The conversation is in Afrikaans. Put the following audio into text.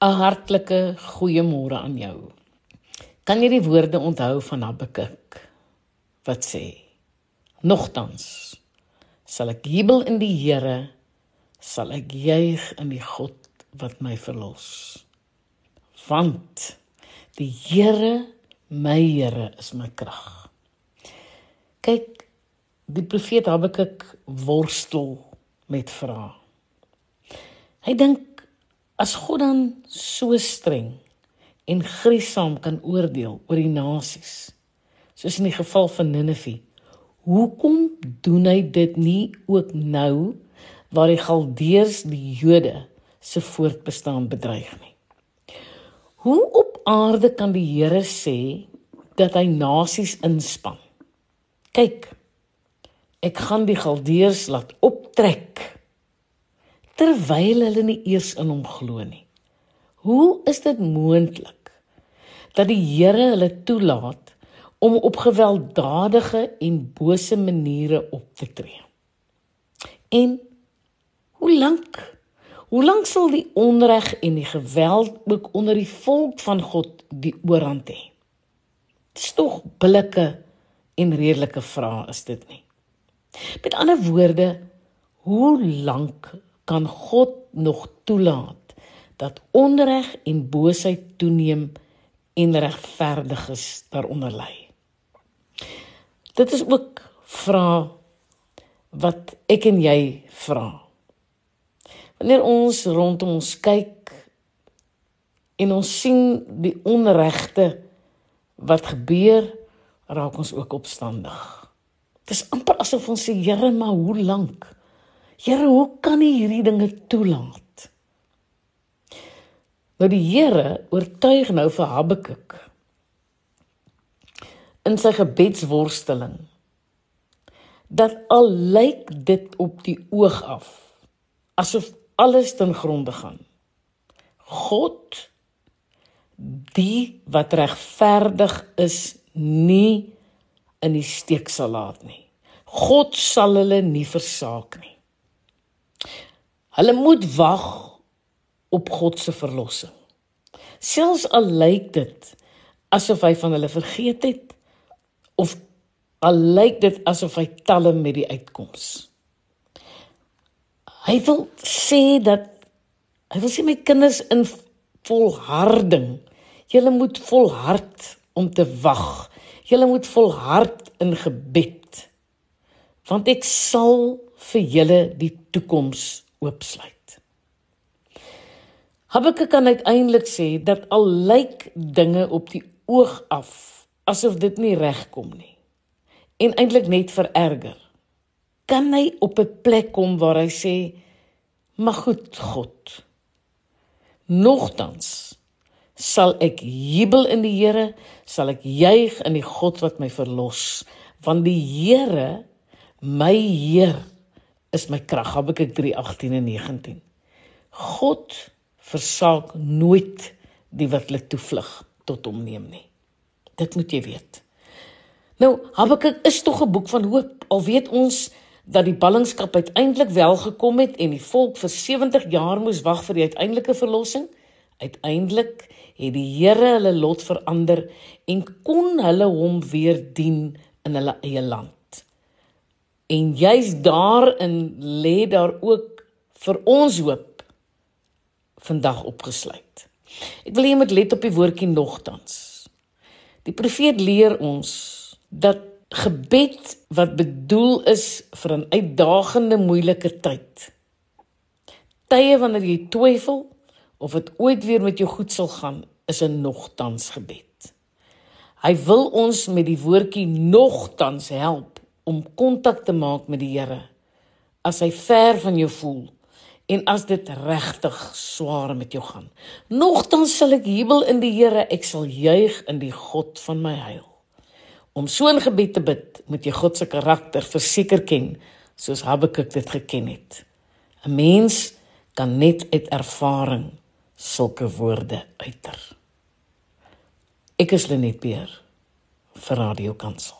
'n Hartlike goeiemôre aan jou. Kan jy die woorde onthou van Habakuk wat sê: Nogtans sal ek jubel in die Here, sal ek juig in die God wat my verlos. Want die Here, my Here is my krag. Kyk, die profeet Habakuk worstel met vrae. Hy dink As God dan so streng en griesaam kan oordeel oor die nasies, soos in die geval van Ninive, hoekom doen hy dit nie ook nou waar die Galdeërs die Jode se voortbestaan bedreig nie? Hoe op aarde kan die Here sê dat hy nasies inspann? Kyk, ek gaan die Galdeërs laat optrek terwyl hulle nie eers in hom glo nie. Hoe is dit moontlik dat die Here hulle toelaat om op gewelddadige en bose maniere op te tree? En hoe lank hoe lank sal die onreg en die geweld ook onder die volk van God die oorhand hê? Dis tog billike en redelike vrae is dit nie. Met ander woorde, hoe lank kan God nog toelaat dat onreg en boosheid toeneem en regverdiges daaronder lê. Dit is ook vra wat ek en jy vra. Wanneer ons rondom ons kyk en ons sien die onregte wat gebeur, raak ons ook opstandig. Dit is amper asof ons sê Here, maar hoe lank? Here, hoe kan U hierdie dinge toelaat? Nou die Here oortuig nou vir Habakuk in sy gebedsworsteling dat al lyk dit op die oog af asof alles ten gronde gaan. God die wat regverdig is nie in die steek sal laat nie. God sal hulle nie versaak nie. Hulle moet wag op God se verlossing. Selfs al lyk dit asof hy van hulle vergeet het of al lyk dit asof hy talle met die uitkoms. Hy wil sê dat hy wil sê my kinders in volharding. Julle moet volhard om te wag. Julle moet volhard in gebed. Want ek sal vir julle die toekoms oopsluit. Habakuk kan uiteindelik sê dat al lyk dinge op die oog af asof dit nie regkom nie en eintlik net vererger, kan hy op 'n plek kom waar hy sê: "Maar goed, God. Nogtans sal ek jubel in die Here, sal ek juig in die God wat my verlos, want die Here, my Heer, is my krag. Habakuk 3:18 en 19. God versaak nooit die wat hulle toevlug tot hom neem nie. Dit moet jy weet. Nou, Habakuk is tog 'n boek van hoop. Al weet ons dat die ballingskap uiteindelik wel gekom het en die volk vir 70 jaar moes wag vir die uiteindelike verlossing. Uiteindelik het die Here hulle lot verander en kon hulle hom weer dien in hulle eie land. En juis daarin lê daar ook vir ons hoop vandag opgesluit. Ek wil hê jy moet let op die woordjie nogtans. Die profeet leer ons dat gebed wat bedoel is vir 'n uitdagende moeilike tyd. Tye wanneer jy twyfel of dit ooit weer met jou goed sal gaan, is 'n nogtans gebed. Hy wil ons met die woordjie nogtans help om kontak te maak met die Here as hy ver van jou voel en as dit regtig swaar met jou gaan. Nogtans sal ek jubel in die Here, ek sal juig in die God van my heil. Om so 'n gebed te bid, moet jy God se karakter verseker ken, soos Habakuk dit geken het. 'n Mens kan net uit ervaring sulke woorde uiter. Ek is Lenet Peer vir Radio Kansel.